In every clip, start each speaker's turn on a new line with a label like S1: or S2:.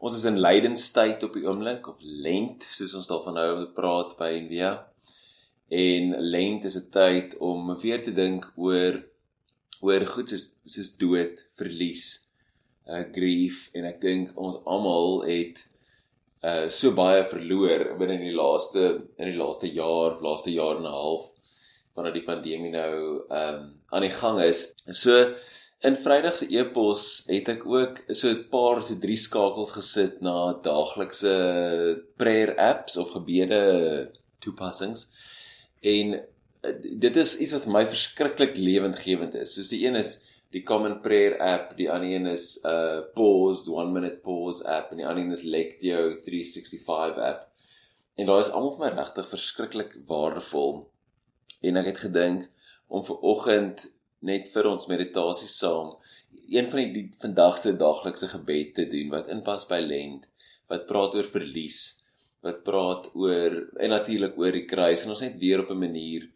S1: Ons is in lydenstyd op die oomblik of lent, soos ons daarvan hou om te praat by Envia. En lent is 'n tyd om weer te dink oor oor goed soos soos dood, verlies, uh grief en ek dink ons almal het uh so baie verloor binne in die laaste in die laaste jaar, laaste jaar en 'n half vandat die pandemie nou um, aan die gang is. So in Vrydag se e-pos het ek ook so 'n paar so drie skakels gesit na daaglikse prayer apps of gebede toepassings. En uh, dit is iets wat my verskriklik lewendgewend is. Soos die een is die Common Prayer app, die ander een is uh Pause, 1 minute pause app en die ander een is Lectio 365 app. En daai is almal vir my regtig verskriklik waardevol. En ek het gedink om vir oggend net vir ons meditasie saam een van die, die vandag se daaglikse gebed te doen wat inpas by lent, wat praat oor verlies, wat praat oor en natuurlik oor die kruis en ons net weer op 'n manier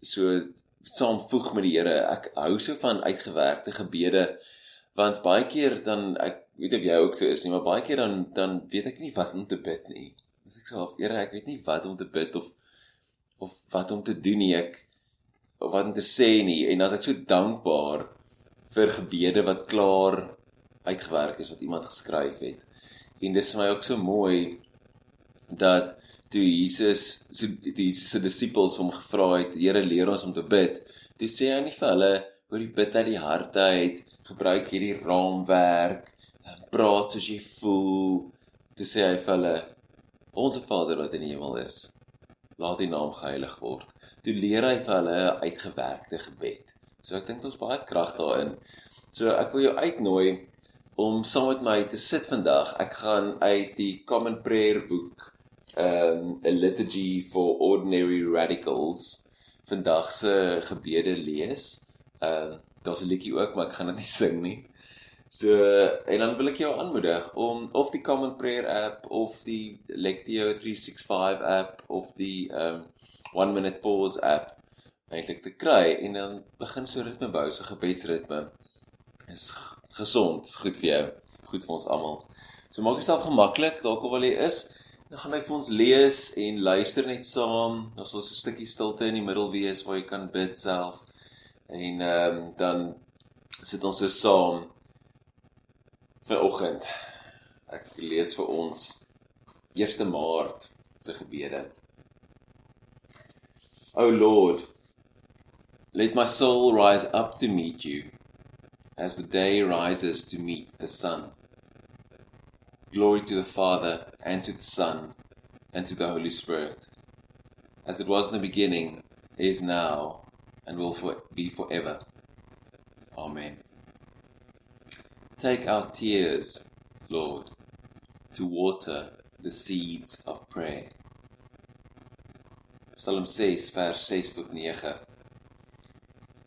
S1: so saamvoeg met die Here. Ek hou so van uitgewerkte gebede want baie keer dan ek weet of jy ook so is nie, maar baie keer dan dan weet ek nie wat om te bid nie. As ek so, Here, ek weet nie wat om te bid of of wat om te doen nie. Ek of wat om te sê nie en as ek so dankbaar vir gebede wat klaar uitgewerk is wat iemand geskryf het. En dis vir my ook so mooi dat toe Jesus so toe Jesus se disippels hom gevra het, Here leer ons om te bid. Toe sê hy nie vir hulle oor die bid uit die harte uit, gebruik hierdie raamwerk, praat soos jy voel. Toe sê hy vir hulle, Onse Vader wat in die hemel is, laat U naam geheilig word. Toe leer hy vir hulle 'n uitgewerkte gebed. So ek dink ons baie krag daarin. So ek wil jou uitnooi om saam met my te sit vandag. Ek gaan uit die Common Prayer boek um a liturgy for ordinary radicals vandag se gebede lees. Um daar's 'n liedjie ook, maar ek gaan dit nie sing nie. So en dan wil ek jou aanmoedig om of die Common Prayer app of die Lectio 365 app of die um 1 minute pause app eintlik te kry en dan begin so ritme bou, so gebedsritme. Is gesond, is goed vir jou, goed vir ons almal. So maak jouself gemaklik dalk of waar jy is. Dan gaan ek vir ons lees en luister net saam. Daar sal so 'n stukkie stilte in die middel wees waar jy kan bid self. En ehm um, dan sit ons so saam vir oggend. Ek lees vir ons 1 Maart se gebede. O Lord, let my soul rise up to meet you as the day rises to meet the sun. Glory to the Father, and to the Son, and to the Holy Spirit, as it was in the beginning, is now, and will for, be forever. Amen. Take our tears, Lord, to water the seeds of prayer. Psalm 6, vers 6 tot 9.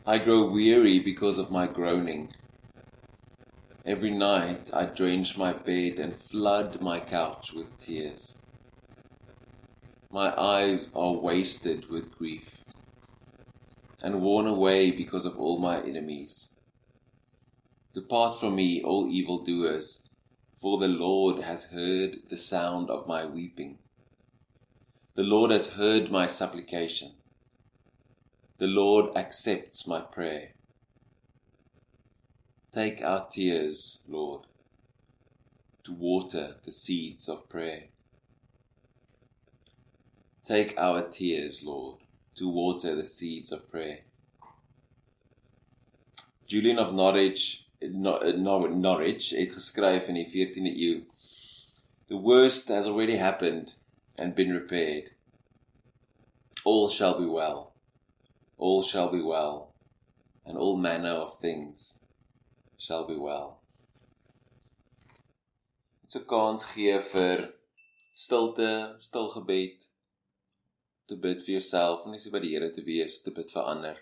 S1: I grow weary because of my groaning. Every night I drench my bed and flood my couch with tears. My eyes are wasted with grief and worn away because of all my enemies. Depart from me, all evildoers, for the Lord has heard the sound of my weeping. The Lord has heard my supplication. The Lord accepts my prayer. Take our tears, Lord, to water the seeds of prayer. Take our tears, Lord, to water the seeds of prayer. Julian of Norwich, Norwich het geskryf in die 14de eeu. The worst has already happened and been repaired. All shall be well. All shall be well. And all manner of things shall be well. Dit 'n kans gee vir stilte, stil gebed te bid vir jouself en so by die Here te wees te bid vir ander.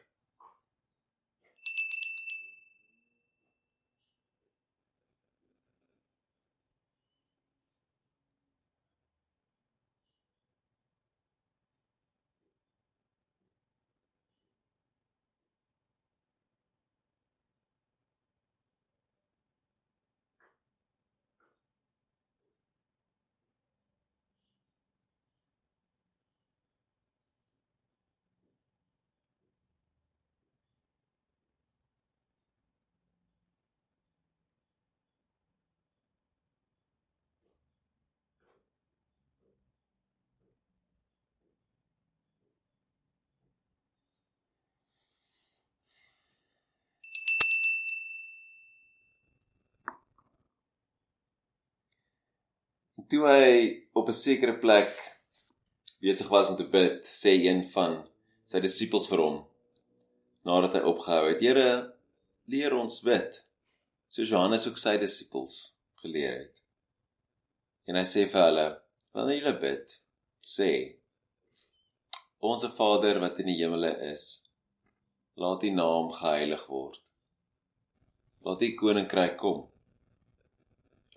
S1: Toe hy op 'n sekere plek besig was om te bid, sê een van sy disippels vir hom nadat hy opgehou het: "Here, leer ons bid." Soos Johannes ook sy disippels geleer het. En hy sê vir hulle: "Wanneer julle bid, sê: Onse Vader wat in die hemele is, laat U naam geheilig word. Laat U koninkryk kom.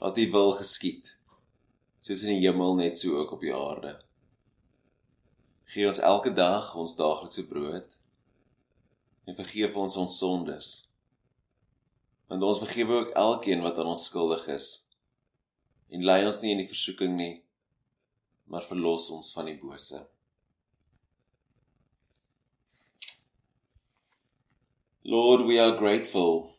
S1: Laat U wil geskied, soos in die hemel net so ook op die aarde. Gee ons elke dag ons daaglikse brood en vergeef ons ons sondes. Want ons vergewe ook elkeen wat aan ons skuldig is. En lei ons nie in die versoeking nie, maar verlos ons van die bose. Lord, we are grateful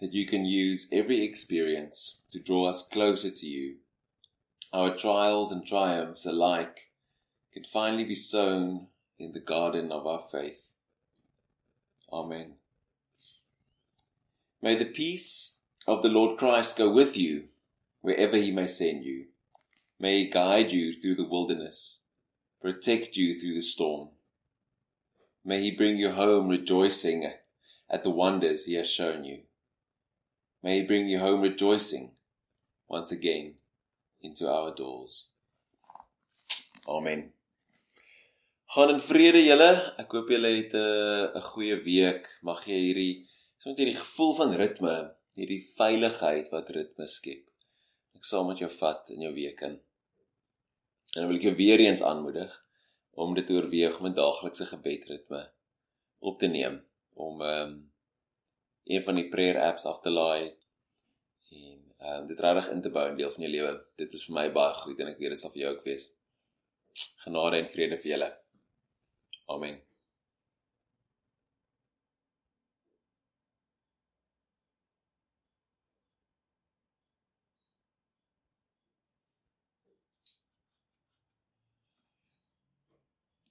S1: that you can use every experience to draw us closer to you. Our trials and triumphs alike can finally be sown in the garden of our faith. Amen. May the peace of the Lord Christ go with you wherever he may send you. May he guide you through the wilderness, protect you through the storm. May he bring you home rejoicing at the wonders he has shown you. May he bring you home rejoicing once again into our doors. Amen. Gaan in vrede julle. Ek hoop julle het 'n uh, 'n goeie week. Mag jy hierdie soms hierdie gevoel van ritme, hierdie veiligheid wat ritme skep. Ek saam met jou vat in jou week in. En dan wil ek jou weer eens aanmoedig om dit oorweeg om 'n daaglikse gebedritme op te neem om ehm um, een van die prayer apps af te laai ehm um, dit regtig in te bou in deel van jou lewe. Dit is vir my baie goed en ek weet dit sal vir jou ook wees. Genade en vrede vir julle. Amen.